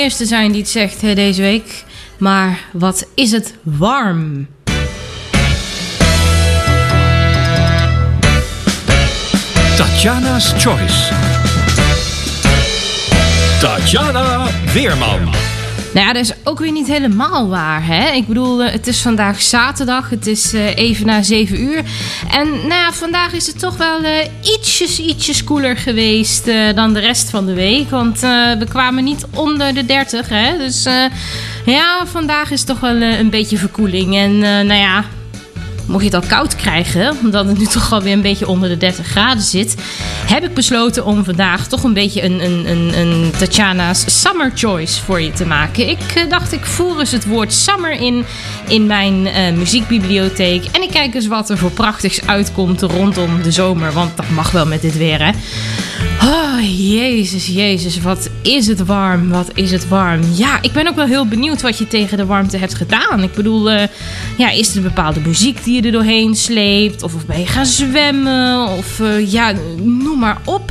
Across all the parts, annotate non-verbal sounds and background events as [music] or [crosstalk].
Eerste zijn die het zegt hè, deze week. Maar wat is het warm? Tatjana's Choice. Tatjana Weerman. Nou ja, dat is ook weer niet helemaal waar, hè? Ik bedoel, eh, het is vandaag zaterdag, het is eh, even na 7 uur. En nou ja, vandaag is het toch wel eh, ietsjes, ietsjes koeler geweest dan de rest van de week. Want we kwamen niet onder de 30, hè? Dus ja, vandaag is toch wel een beetje verkoeling. En nou ja, mocht je het al koud krijgen, omdat het nu toch alweer een beetje onder de 30 graden zit, heb ik besloten om vandaag toch een beetje een, een, een, een Tatjana's Summer Choice voor je te maken. Ik eh, dacht, ik voer eens het woord summer in in mijn eh, muziekbibliotheek. En ik kijk eens wat er voor prachtigs uitkomt rondom de zomer, want dat mag wel met dit weer, hè. Oh, jezus, jezus, wat is het warm, wat is het warm. Ja, ik ben ook wel heel benieuwd wat je tegen de warmte hebt gedaan. Ik bedoel, eh, ja, is er bepaalde muziek die je er doorheen sleept? Of, of ben je gaan zwemmen? Of eh, ja, noem maar op.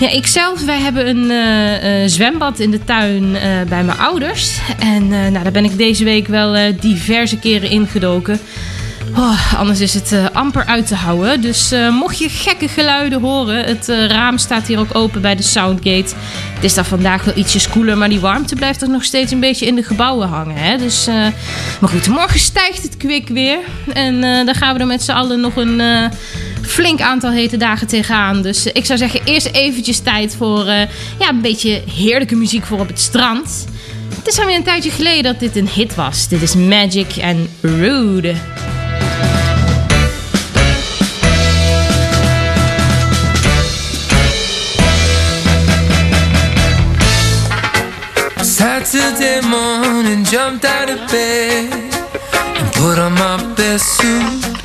Ja, ikzelf, wij hebben een eh, zwembad in de tuin bij mijn ouders. En nou, daar ben ik deze week wel diverse keren ingedoken. Oh, anders is het eh, amper uit te houden. Dus eh, mocht je gekke geluiden horen, het eh, raam staat hier ook open bij de Soundgate. Het is daar vandaag wel ietsjes koeler, maar die warmte blijft er nog steeds een beetje in de gebouwen hangen. Hè? Dus, maar goed, morgen stijgt het kwik weer. En dan gaan we er met z'n allen nog een flink aantal hete dagen tegenaan. Dus ik zou zeggen, eerst eventjes tijd voor ja, een beetje heerlijke muziek voor op het strand. Het is alweer een tijdje geleden dat dit een hit was. Dit is Magic en Rude. Saturday morning, jumped out of bed and put on my best suit.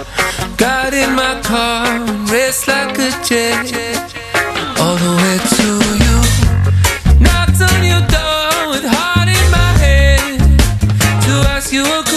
Got in my car and raced like a jet all the way to you. Knocked on your door with heart in my head to ask you a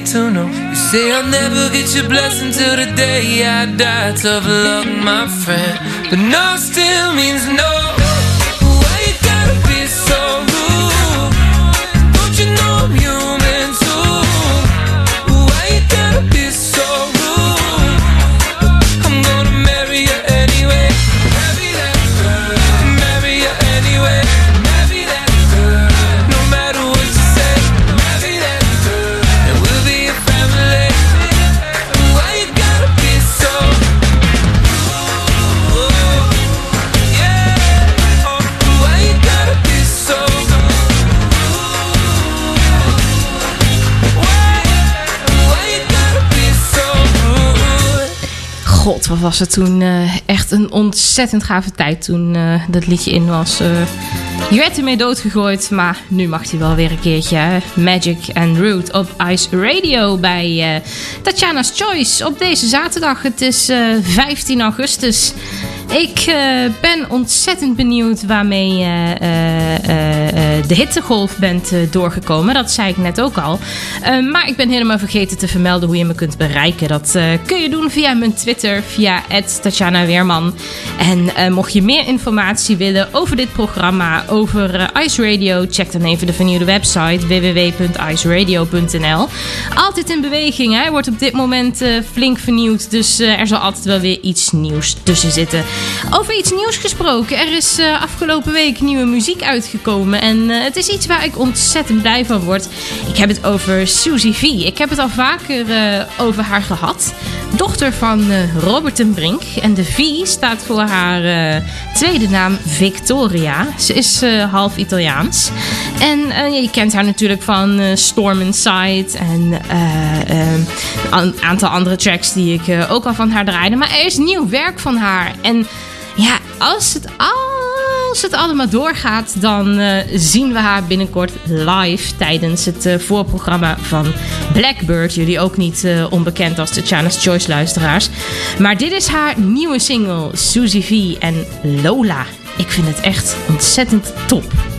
You say I'll never get your blessing till the day I die. Tough luck, was het toen eh, echt een ontzettend gave tijd toen eh, dat liedje in was. eh. je werd ermee doodgegooid, maar nu mag hij wel weer een keertje. Magic and Root op Ice Radio bij Tatjana's Choice op deze zaterdag. Het is eh, 15 augustus. Ik eh, ben ontzettend benieuwd waarmee eh, eh, eh, de hittegolf bent doorgekomen. Dat zei ik net ook al. Eh, maar ik ben helemaal vergeten te vermelden hoe je me kunt bereiken. Dat kun je doen via mijn Twitter, via Tatjana Weerman. En mocht je meer informatie willen over dit programma, over Ice Radio, check dan even de vernieuwde website www.iceradio.nl. Altijd in beweging, hè? wordt op dit moment flink vernieuwd. Dus er zal altijd wel weer iets nieuws tussen zitten. Over iets nieuws gesproken, er is eh, afgelopen week nieuwe muziek uitgekomen. En eh, het is iets waar ik ontzettend blij van word. Ik heb het over Suzy V. Ik heb het al vaker eh, over haar gehad. Dochter van Robert en Brink. En de V staat voor haar tweede naam Victoria. Ze is half Italiaans. En je kent haar natuurlijk van Storm Inside en een aantal andere tracks die ik ook al van haar draaide. Maar er is nieuw werk van haar. En ja, als het, als het allemaal doorgaat, dan eh, zien we haar binnenkort live tijdens het eh, voorprogramma van Blackbird. Jullie ook niet eh, onbekend als de China's Choice luisteraars. Maar dit is haar nieuwe single, Suzy V en Lola. Ik vind het echt ontzettend top.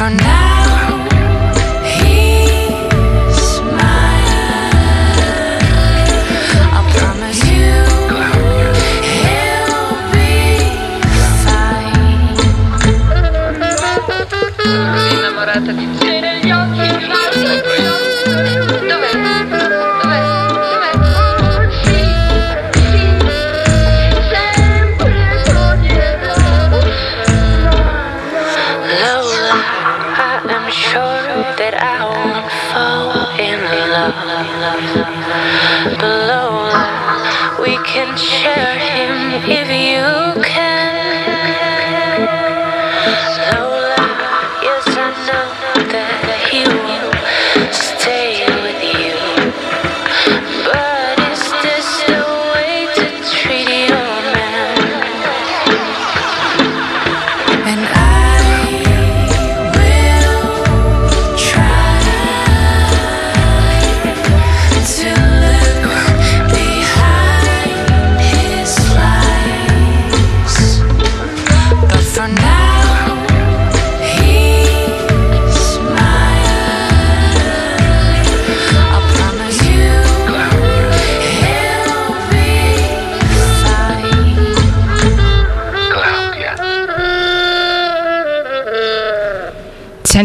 For now, give you.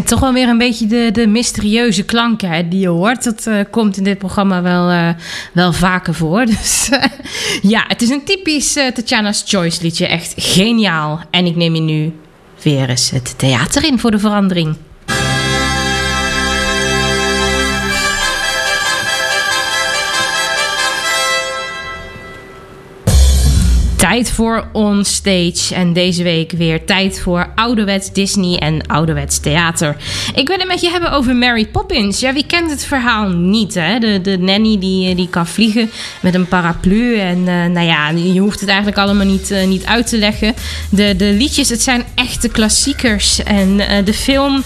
Toch wel weer een beetje de, de mysterieuze klanken hè, die je hoort. Dat eh, komt in dit programma wel, eh, wel vaker voor. [laughs] Dus eh, ja, het is een typisch Tatjana's Choice liedje. Echt geniaal. En ik neem je nu weer eens het theater in voor de verandering. Tijd voor onstage. En deze week weer tijd voor ouderwets Disney en ouderwets theater. Ik wil het met je hebben over Mary Poppins. Ja, wie kent het verhaal niet, hè? De, de nanny die, die kan vliegen met een paraplu. En eh, nou ja, je hoeft het eigenlijk allemaal niet, eh, niet uit te leggen. De, de liedjes, het zijn echte klassiekers. En eh, de film...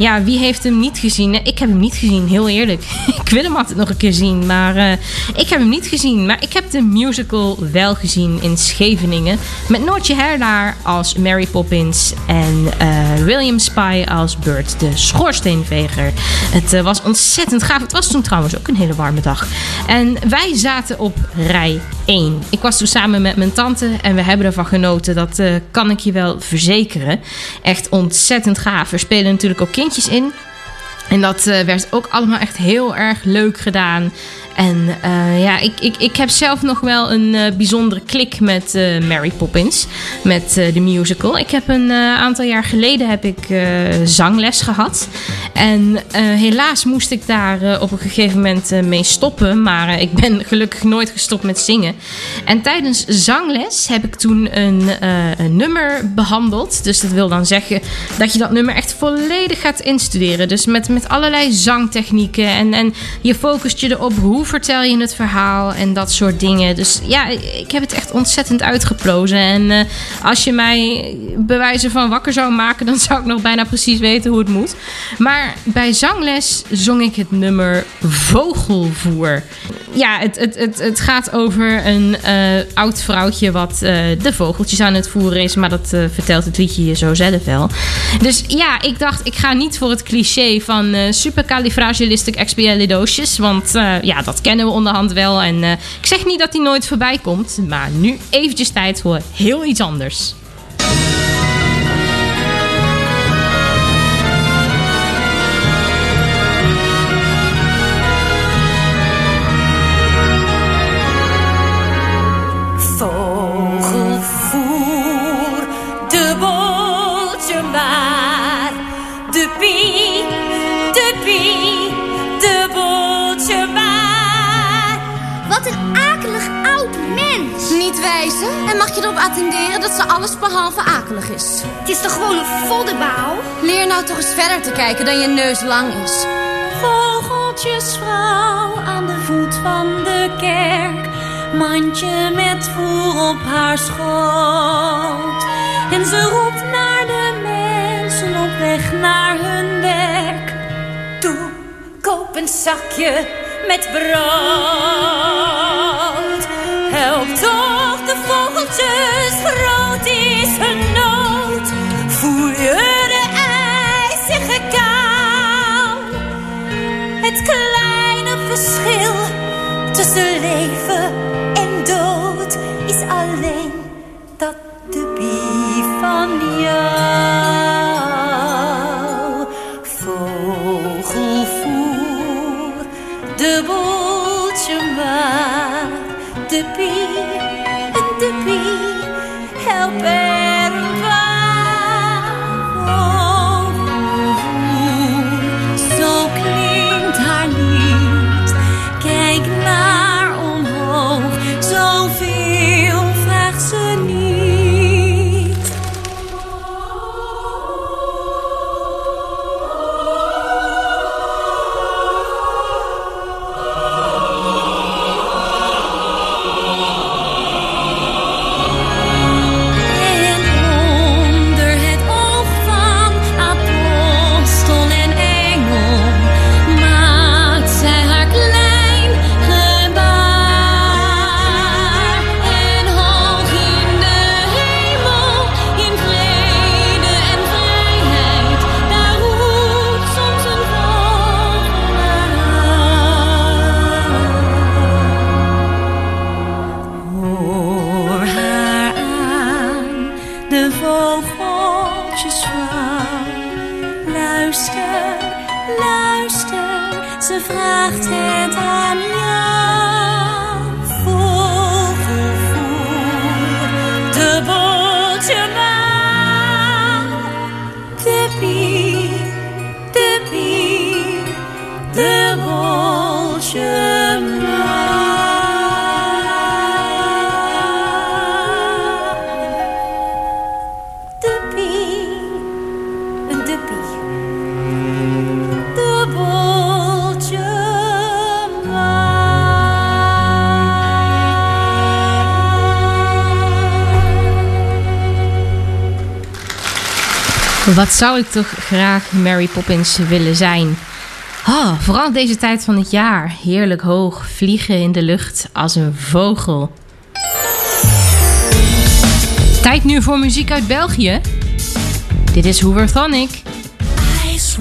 Ja, wie heeft hem niet gezien? Ik heb hem niet gezien, heel eerlijk. [laughs] ik wil hem altijd nog een keer zien, maar eh, ik heb hem niet gezien. Maar ik heb de musical wel gezien in Scheveningen. Met Noortje Herlaar als Mary Poppins en eh, William Spy als Bert de schoorsteenveger. Het eh, was ontzettend gaaf. Het was toen trouwens ook een hele warme dag. En wij zaten op rij 1. Ik was toen samen met mijn tante en we hebben ervan genoten. Dat eh, kan ik je wel verzekeren. Echt ontzettend gaaf. Er spelen natuurlijk ook kindjes in. En dat eh, werd ook allemaal echt heel erg leuk gedaan. En eh, ja, ik, ik, ik heb zelf nog wel een eh, bijzondere klik met eh, Mary Poppins. Met de musical. Ik heb een aantal jaar geleden heb ik zangles gehad. En helaas moest ik daar op een gegeven moment mee stoppen. Maar ik ben [laughs] gelukkig nooit gestopt met zingen. En tijdens zangles heb ik toen een, een nummer behandeld. Dus dat wil dan zeggen dat je dat nummer echt volledig gaat instuderen. Dus met, met allerlei zangtechnieken. En, en je focust je erop hoe vertel je het verhaal en dat soort dingen. Dus ja, ik heb het echt ontzettend uitgeplozen. En eh, als je mij bewijzen van wakker zou maken, dan zou ik nog bijna precies weten hoe het moet. Maar bij zangles zong ik het nummer Vogelvoer. Ja, het, het, het, het gaat over een eh, oud vrouwtje wat eh, de vogeltjes aan het voeren is. Maar dat vertelt het liedje je zo zelf wel. Dus ja, ik dacht, ik ga niet voor het cliché van uh, supercalifragilisticexpialidocious. Want eh, ja, dat kennen we onderhand wel. En eh, ik zeg niet dat die nooit voorbij komt. Maar nu eventjes tijd voor heel iets anders. Mag je erop attenderen dat ze alles behalve akelig is. Het is toch gewoon een voddenbouw? Leer nou toch eens verder te kijken dan je neus lang is. Vogeltjesvrouw aan de voet van de kerk. Mandje met voer op haar schoot. En ze roept naar de mensen op weg naar hun werk. Toe, koop een zakje met brood. Help toch de vogeltjes, groot is hun nood. Voel je de ijzige kou? Het kleine verschil tussen leven en dood is alleen dat de bie van jou Wat zou ik toch graag Mary Poppins willen zijn? Oh, vooral deze tijd van het jaar. Heerlijk hoog, vliegen in de lucht als een vogel. Tijd nu voor muziek uit België. Dit is Hooverthonic. Ice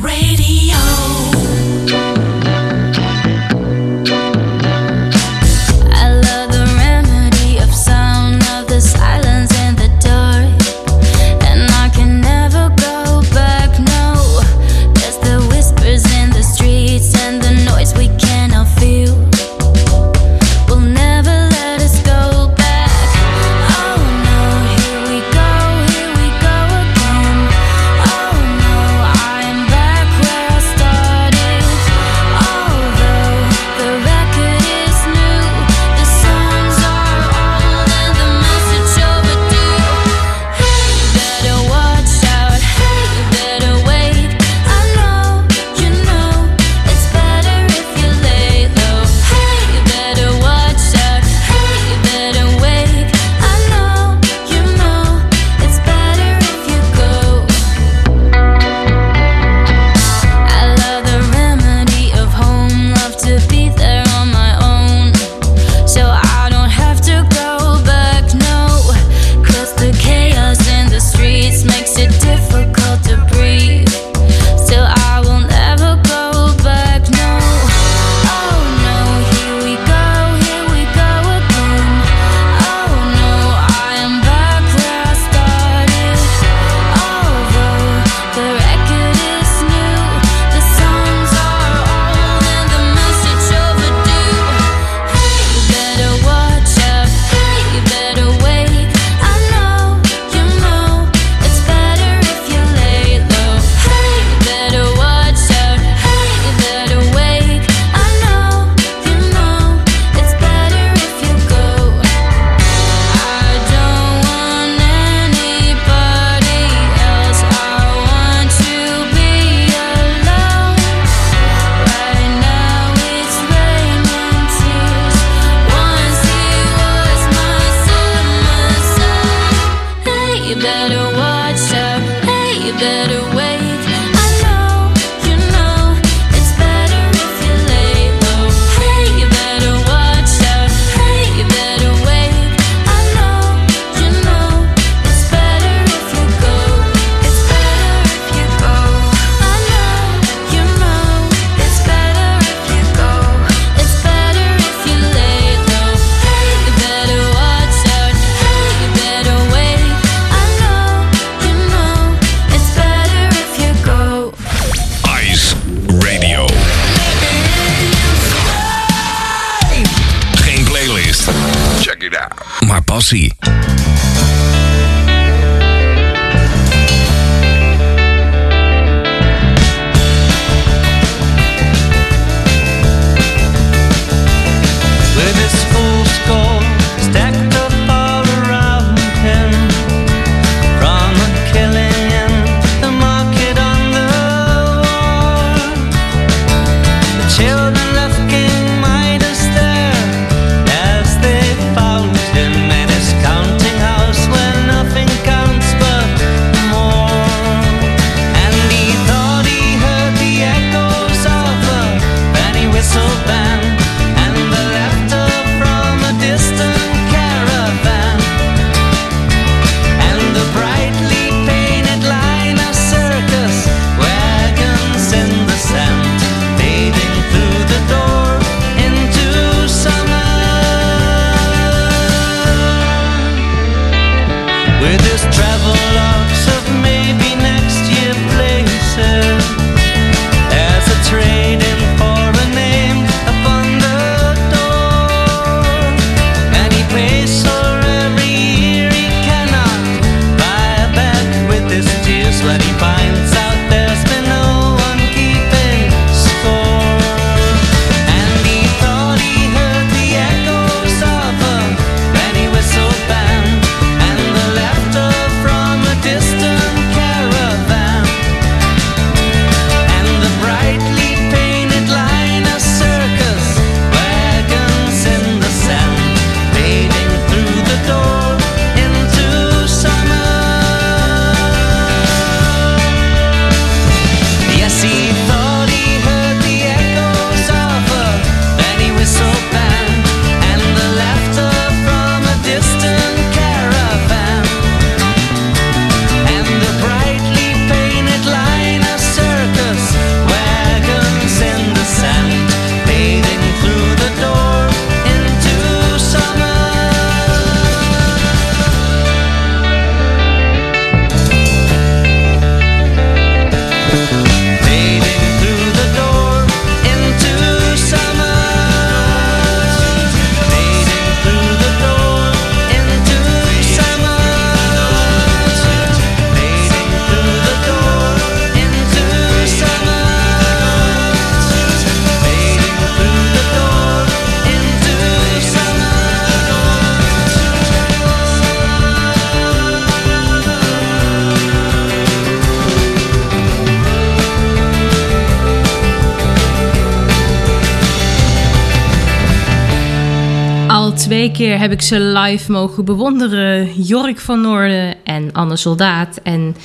twee keer heb ik ze live mogen bewonderen. Jorik van Noorden en Anne Soldaat. En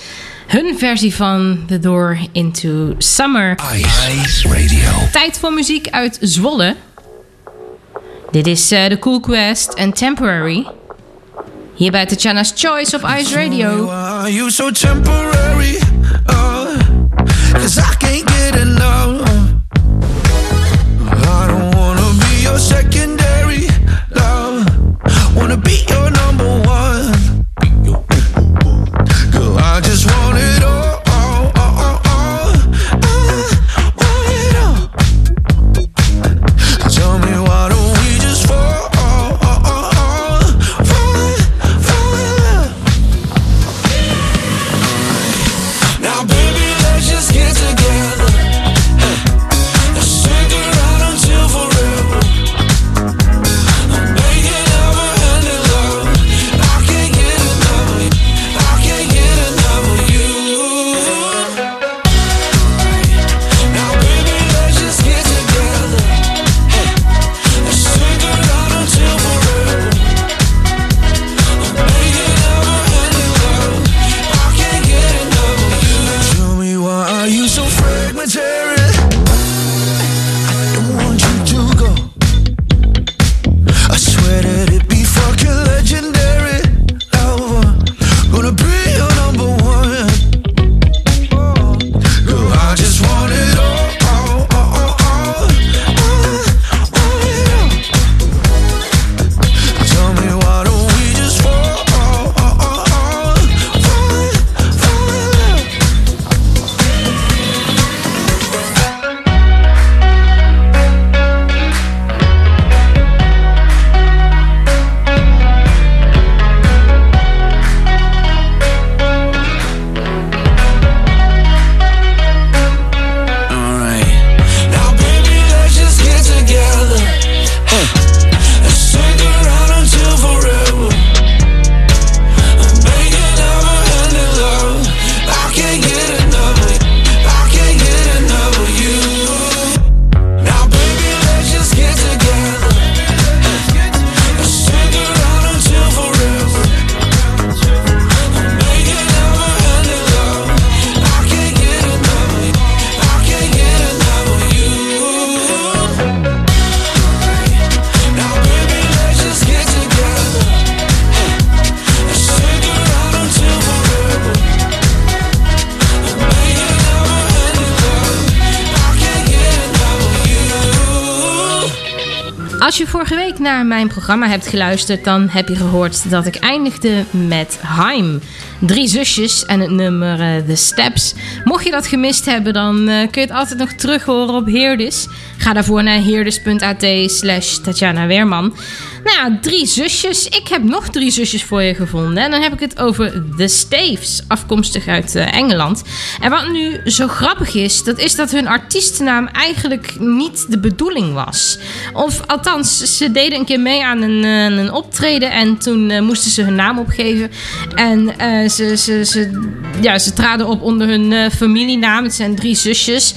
hun versie van The Door into Summer. Ice Radio. Tijd voor muziek uit Zwolle. Dit is eh, The Cool Quest en Temporary. Hier bij Tatjana's Choice op Ice Radio. Are you so temporary? Oh, Cause I can't get enough. I don't wanna be your. Wanna be your programma hebt geluisterd, dan heb je gehoord dat ik eindigde met Haim. Drie zusjes en het nummer eh, The Steps. Mocht je dat gemist hebben, dan eh, kun je het altijd nog terug horen op Heerdis. Ga daarvoor naar heerdis.at slash Tatjana Weerman. Nou ja, drie zusjes. Ik heb nog drie zusjes voor je gevonden. En dan heb ik het over The Staves, afkomstig uit eh, Engeland. En wat nu zo grappig is, dat is dat hun artiestennaam eigenlijk niet de bedoeling was. Of althans, ze deden een keer mee aan een, eh, een optreden en toen eh, moesten ze hun naam opgeven. En ze, ze, ze, ja, ze traden op onder hun familienaam. Het zijn drie zusjes.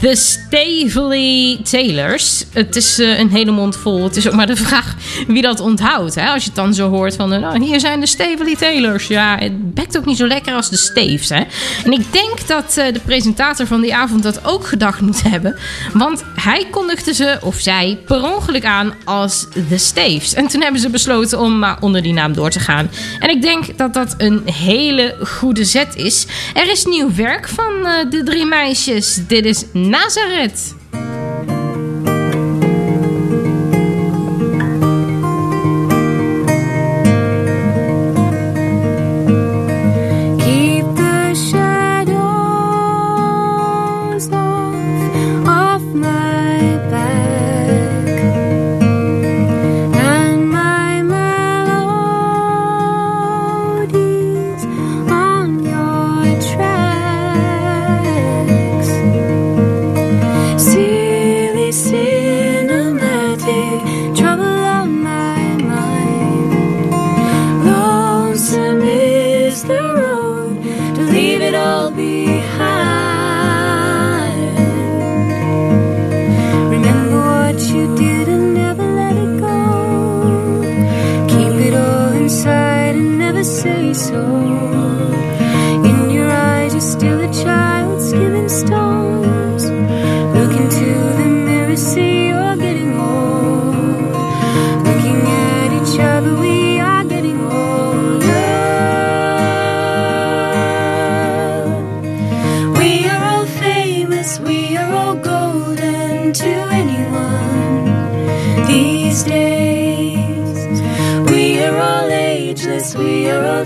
The Stavely Taylors. Het is een hele mond vol. Het is ook maar de vraag [laughs] wie dat onthoudt. Hè? Als je het dan zo hoort van, eh, nou, hier zijn de Stavely Taylors. Ja, het bekt ook niet zo lekker als de Staves. Hè? En ik denk dat eh, de presentator van die avond dat ook gedacht moet hebben. Want hij kondigde ze, of zij, per ongeluk aan als The Staves. En toen hebben ze besloten om maar onder die naam door te gaan. En ik denk dat dat een hele goede zet is. Er is nieuw werk van eh, de drie meisjes. Dit is Nazareth.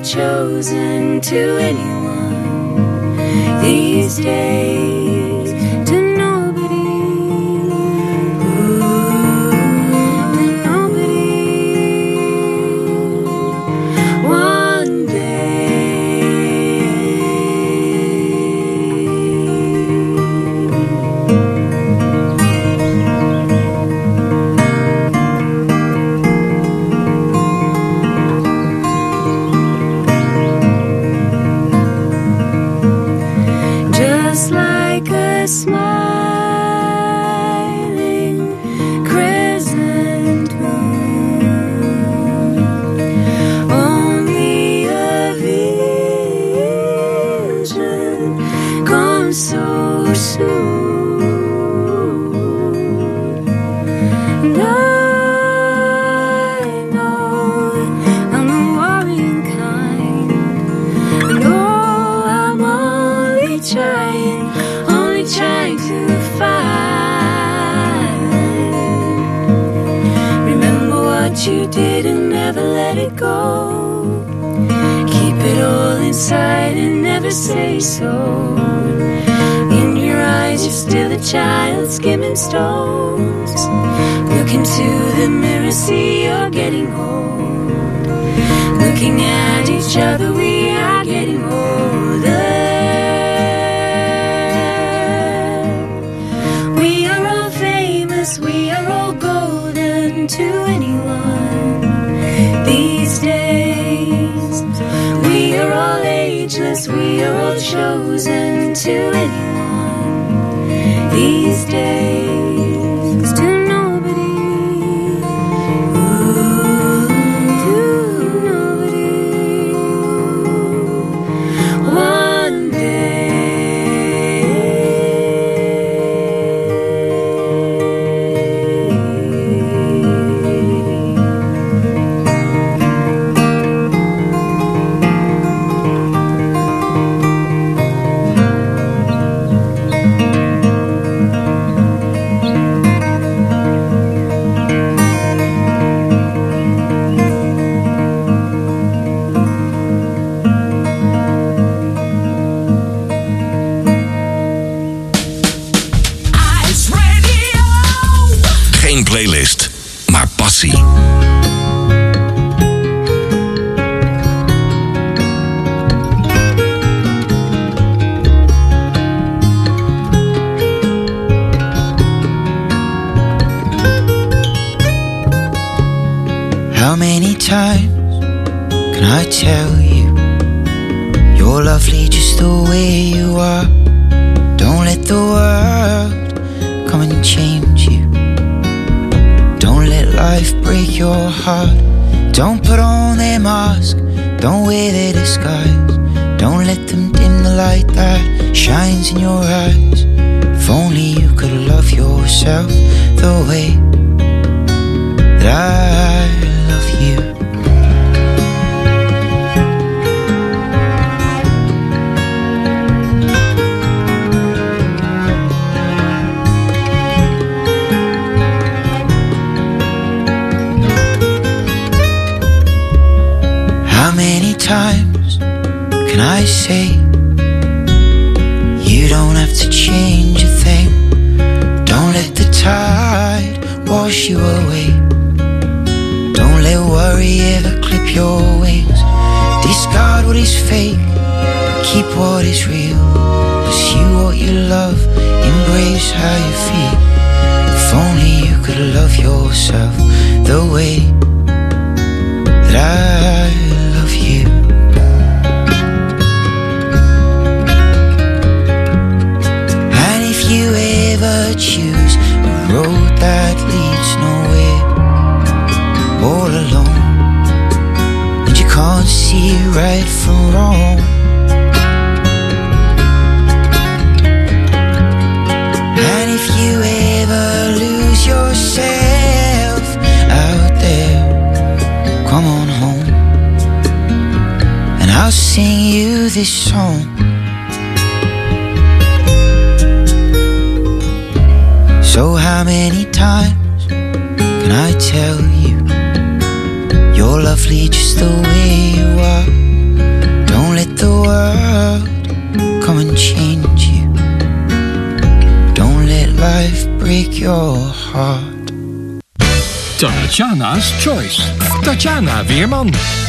chosen to anyone these days. These days, we are all ageless, we are all chosen to anyone. These days. 谁 Tatjana's Choice. Tatjana Weerman.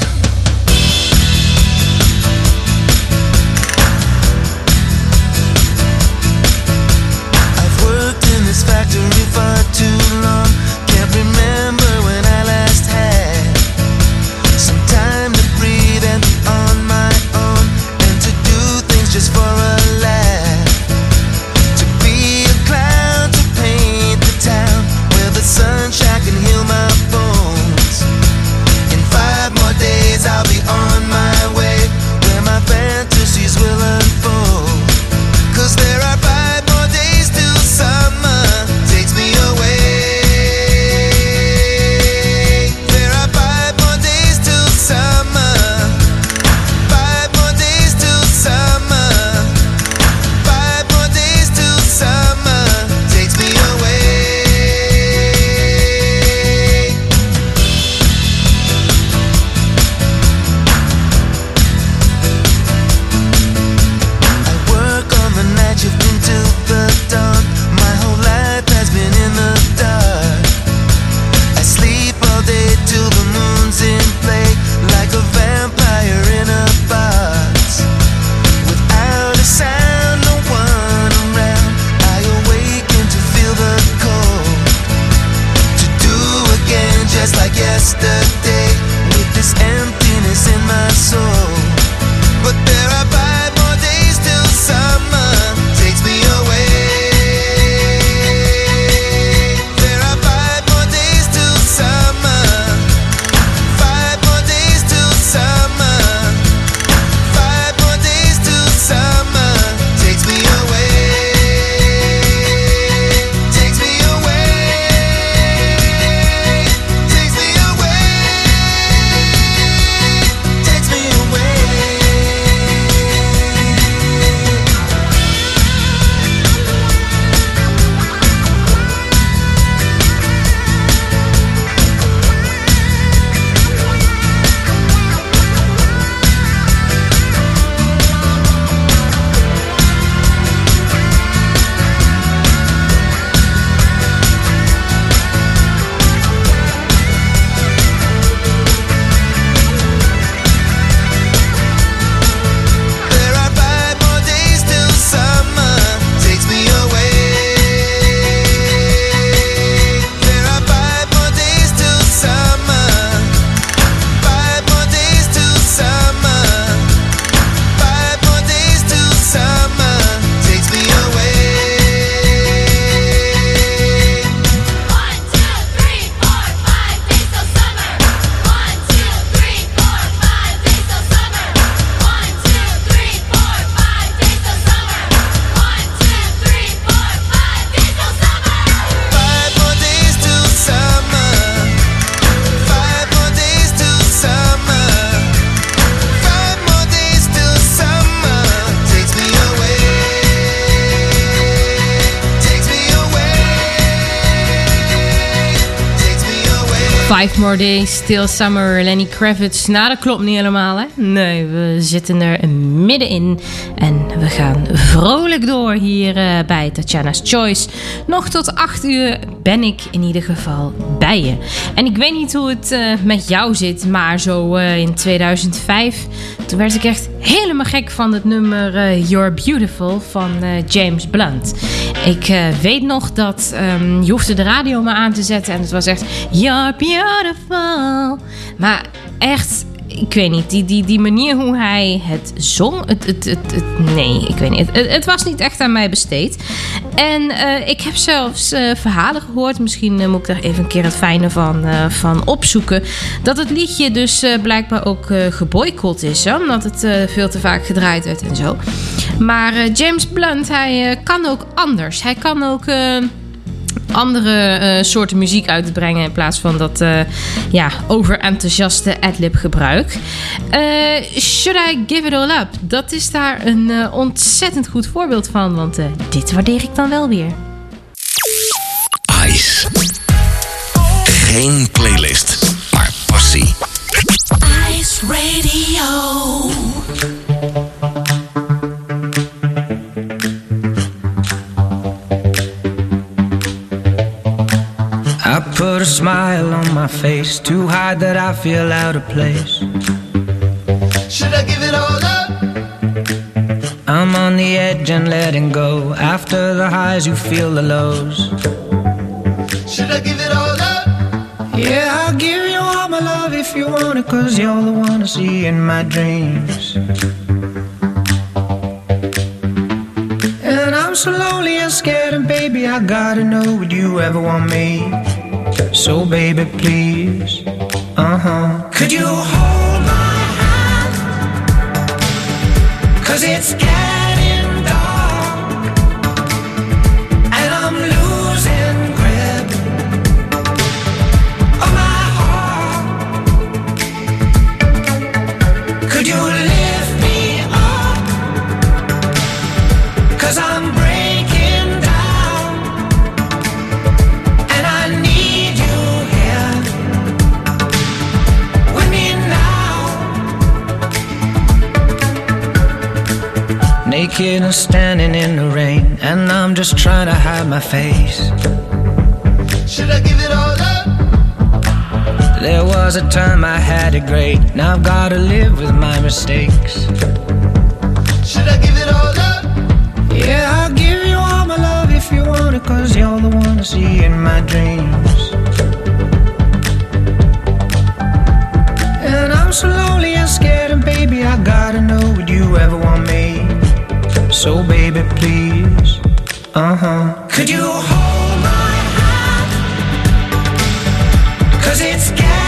Five More Days, Still Summer, Lenny Kravitz. Nou, dat klopt niet helemaal, hè? Nee, we zitten er middenin. En we gaan vrolijk door hier eh, bij Tatjana's Choice. Nog tot 8 uur ben ik in ieder geval bij je. En ik weet niet hoe het eh, met jou zit, maar zo eh, in 2005... toen werd ik echt helemaal gek van het nummer You're Beautiful van James Blunt... Ik eh, weet nog dat ehm, je hoefde de radio maar aan te zetten en het was echt You're beautiful. Maar echt ik weet niet, die, die, die manier hoe hij het zong, het, het, het, het- nee, ik weet niet. Het, het was niet echt aan mij besteed. En eh, ik heb zelfs eh, verhalen gehoord, misschien eh, moet ik daar even een keer het fijne van, van opzoeken, dat het liedje dus blijkbaar ook geboycott is, hè, omdat het veel te vaak gedraaid werd en zo. Maar James Blunt, hij kan ook anders. Hij kan ook... andere eh, soorten muziek uitbrengen in plaats van dat eh, ja, overenthousiaste adlib gebruik. Eh, Should I Give It All Up? Dat is daar een ontzettend goed voorbeeld van, want eh, dit waardeer ik dan wel weer. Ice. Geen playlist, maar passie. Ice Radio. Smile on my face to hide that I feel out of place. Should I give it all up? I'm on the edge and letting go. After the highs, you feel the lows. Should I give it all up? Yeah, I'll give you all my love if you want it, cause you're the one I see in my dreams. And I'm so lonely and scared, and baby, I gotta know would you ever want me? So, baby, please, uh huh. Could you hold my hand? Cause it's Naked and standing in the rain, and I'm just trying to hide my face. Should I give it all up? There was a time I had it great, now I've gotta live with my mistakes. Should I give it all up? Yeah, I'll give you all my love if you want it, cause you're the one I see in my dreams. And I'm so lonely and scared, and baby, I gotta know would you ever want? So, baby, please, uh huh. Could you hold my hand? Cause it's getting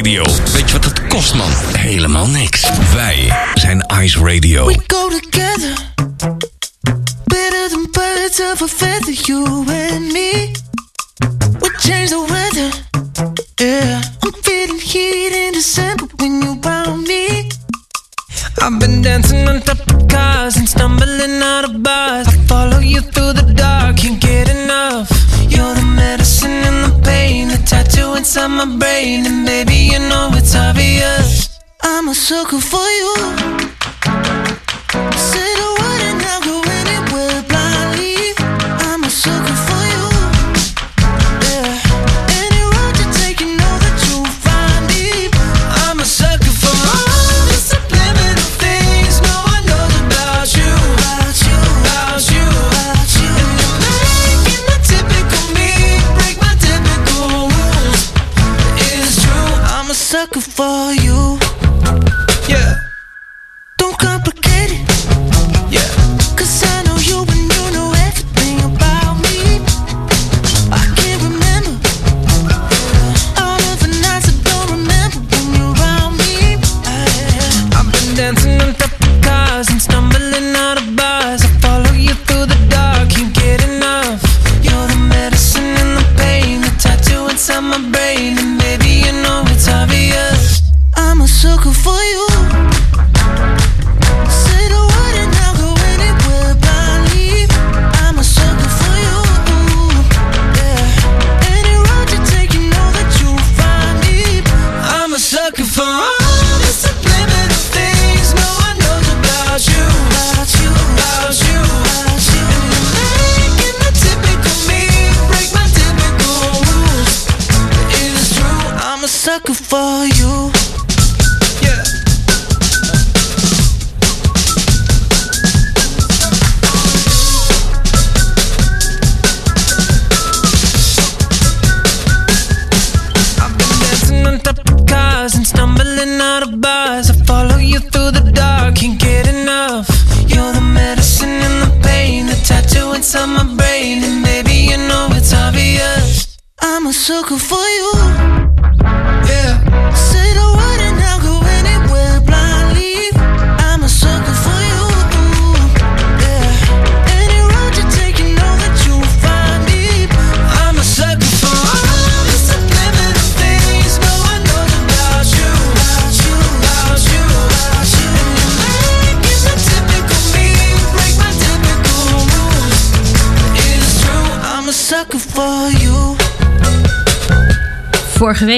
Radio. Weet je wat het kost, man? Helemaal niks. Wij zijn Ice Radio. We go together Better than birds of a feather You and me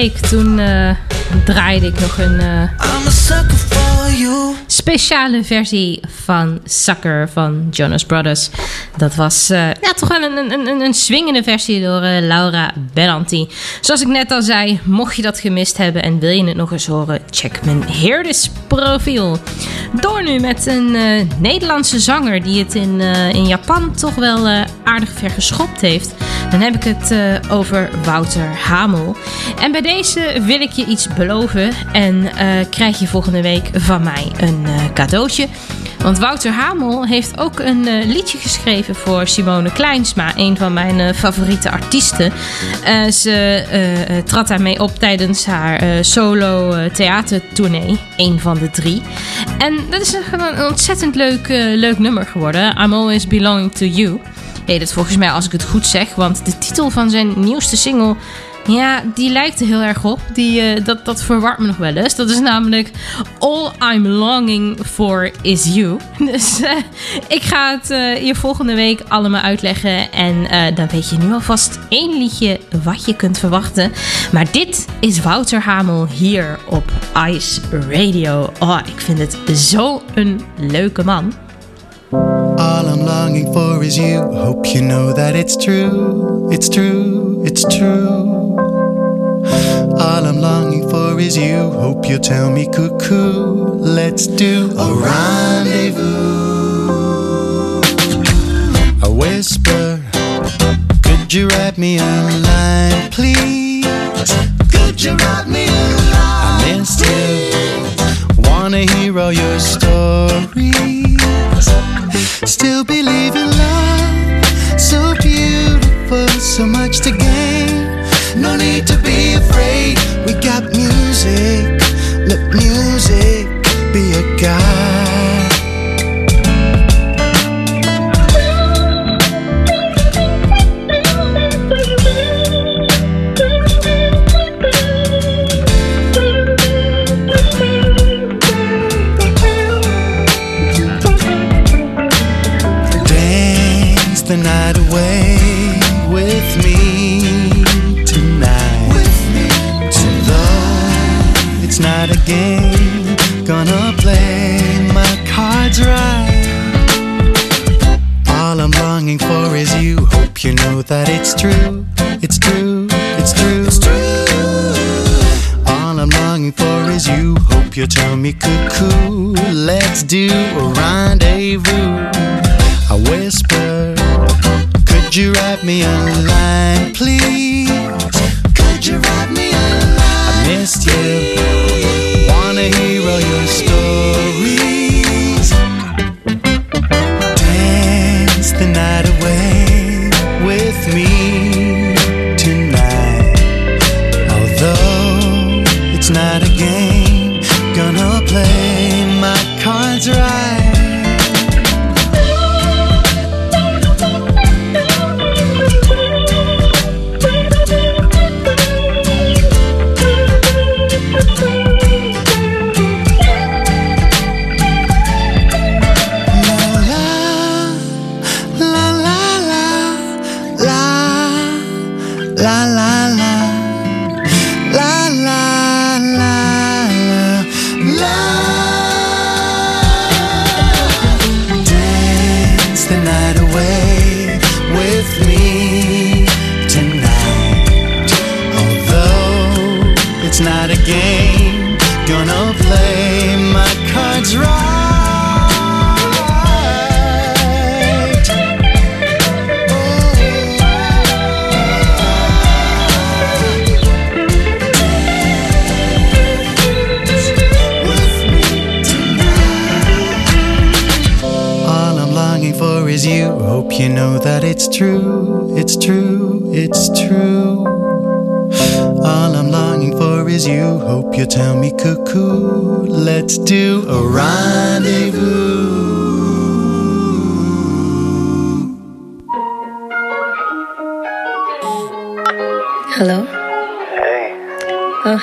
week toen eh, draaide ik nog een eh, speciale versie van Sucker van Jonas Brothers. Dat was eh, ja, toch wel een, een, een, een swingende versie door Laura Bellanti. Zoals ik net al zei, mocht je dat gemist hebben en wil je het nog eens horen, check mijn Heerdis profiel. Door nu met een eh, Nederlandse zanger die het in, eh, in Japan toch wel eh, aardig ver geschopt heeft. Dan heb ik het over Wouter Hamel. En bij deze wil ik je iets beloven en krijg je volgende week van mij een cadeautje. Want Wouter Hamel heeft ook een eh, liedje geschreven voor Simone Kleinsma, een van mijn eh, favoriete artiesten. Eh, ze trad daarmee op tijdens haar solo theatertournee, een van de drie. En dat is een, ontzettend leuk, leuk nummer geworden. I'm Always Belonging to You. Heet het volgens mij als ik het goed zeg, want de titel van zijn nieuwste single ja, die lijkt er heel erg op. Die, eh, dat, dat verwart me nog wel eens. Dat is namelijk All I'm Longing For Is You. [laughs] Dus eh, ik ga het eh, je volgende week allemaal uitleggen. En eh, dan weet je nu alvast één liedje wat je kunt verwachten. Maar dit is Wouter Hamel hier op Ice Radio. Oh, ik vind het zo een leuke man. All I'm longing for is you. Hope you know that it's true. It's true. It's true. All I'm longing for is you. Hope you'll tell me cuckoo. Let's do a rendezvous. A whisper. Could you write me a line, please? Could you write me a line? I missed you. Wanna hear all your stories. Still believe in love. So beautiful, so much to gain. No need to be afraid. We got music.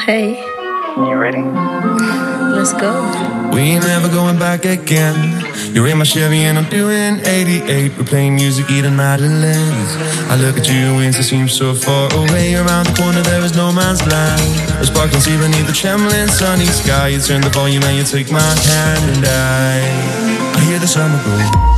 Hey. you ready? Let's go. We ain't never going back again. You're in my Chevy and I'm doing 88. We're playing music, eating Madeleines. I look at you and it seems so far away. Around the corner there is no man's land. A sparkling sea beneath the trembling sunny sky. You turn the volume and you take my hand and I, I hear the summer go.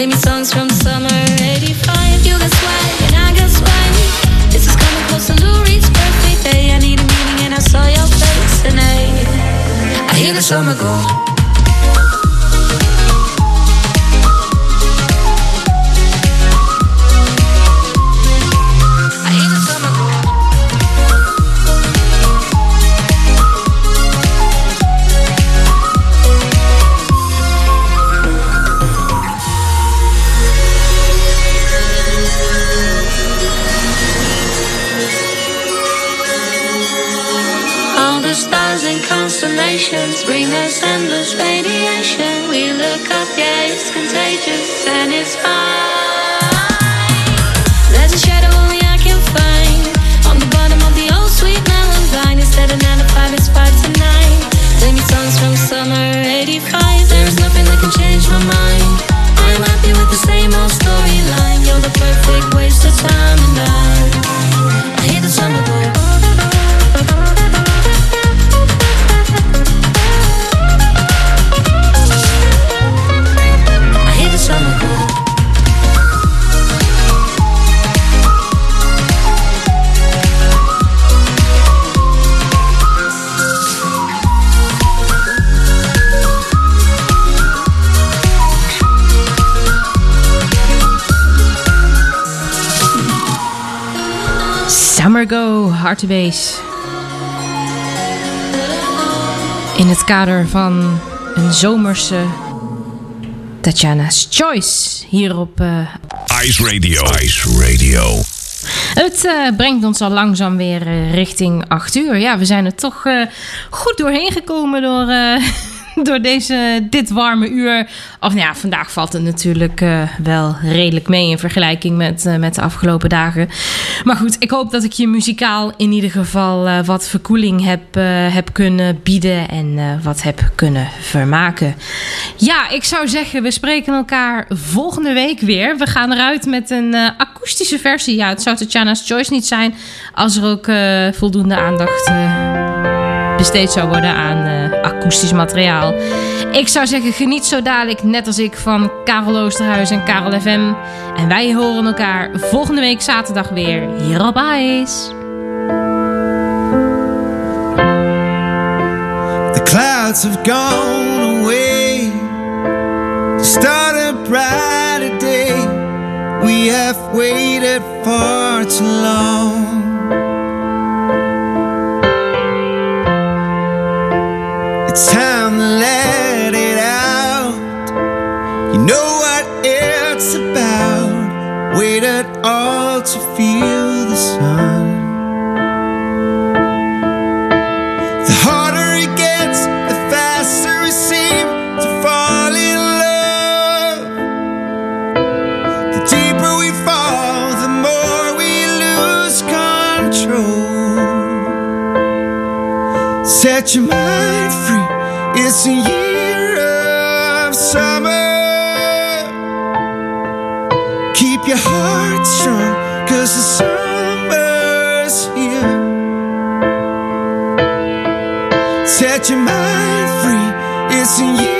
Play me songs from summer '85. You got swag and I got swag. This is coming close to Lou Reed's birthday day. I need a meeting and I saw your face tonight. I hear the summer go. Constellations bring us endless radiation. We look up, yeah, it's contagious and it's fine. There's a shadow only I can find on the bottom of the old sweet melon vine. Instead of nine to five, it's five to nine. Play me songs from summer '85. There's nothing that can change my mind. I'm happy with the same old storyline. You're the perfect waste of time, and I In het kader van een zomerse Tatjana's Choice hier op eh, Ice Radio. Ice Radio. Het eh, brengt ons al langzaam weer eh, richting 8 uur. Ja, we zijn er toch goed doorheen gekomen door, [laughs] door deze, dit warme uur. Of nou ja, vandaag valt het natuurlijk eh, wel redelijk mee in vergelijking met, eh, met de afgelopen dagen. Maar goed, ik hoop dat ik je muzikaal in ieder geval eh, wat verkoeling heb, heb kunnen bieden en wat heb kunnen vermaken. Ja, ik zou zeggen, we spreken elkaar volgende week weer. We gaan eruit met een akoestische versie. Ja, het zou Tatjana's Choice niet zijn als er ook voldoende aandacht besteed zou worden aan akoestisch materiaal. Ik zou zeggen, geniet zo dadelijk, net als ik, van Karel Oosterhuis en Karel FM. En wij horen elkaar volgende week zaterdag weer hier op IJs. The clouds have gone away. We have waited far too long. It's time to let it out. You know what it's about. Waited all to feel the sun. The harder it gets, the faster we seem to fall in love. The deeper we fall, the more we lose control. Set your mind it's a year of summer. Keep your heart strong, cause the summer's here. Set your mind free. It's a year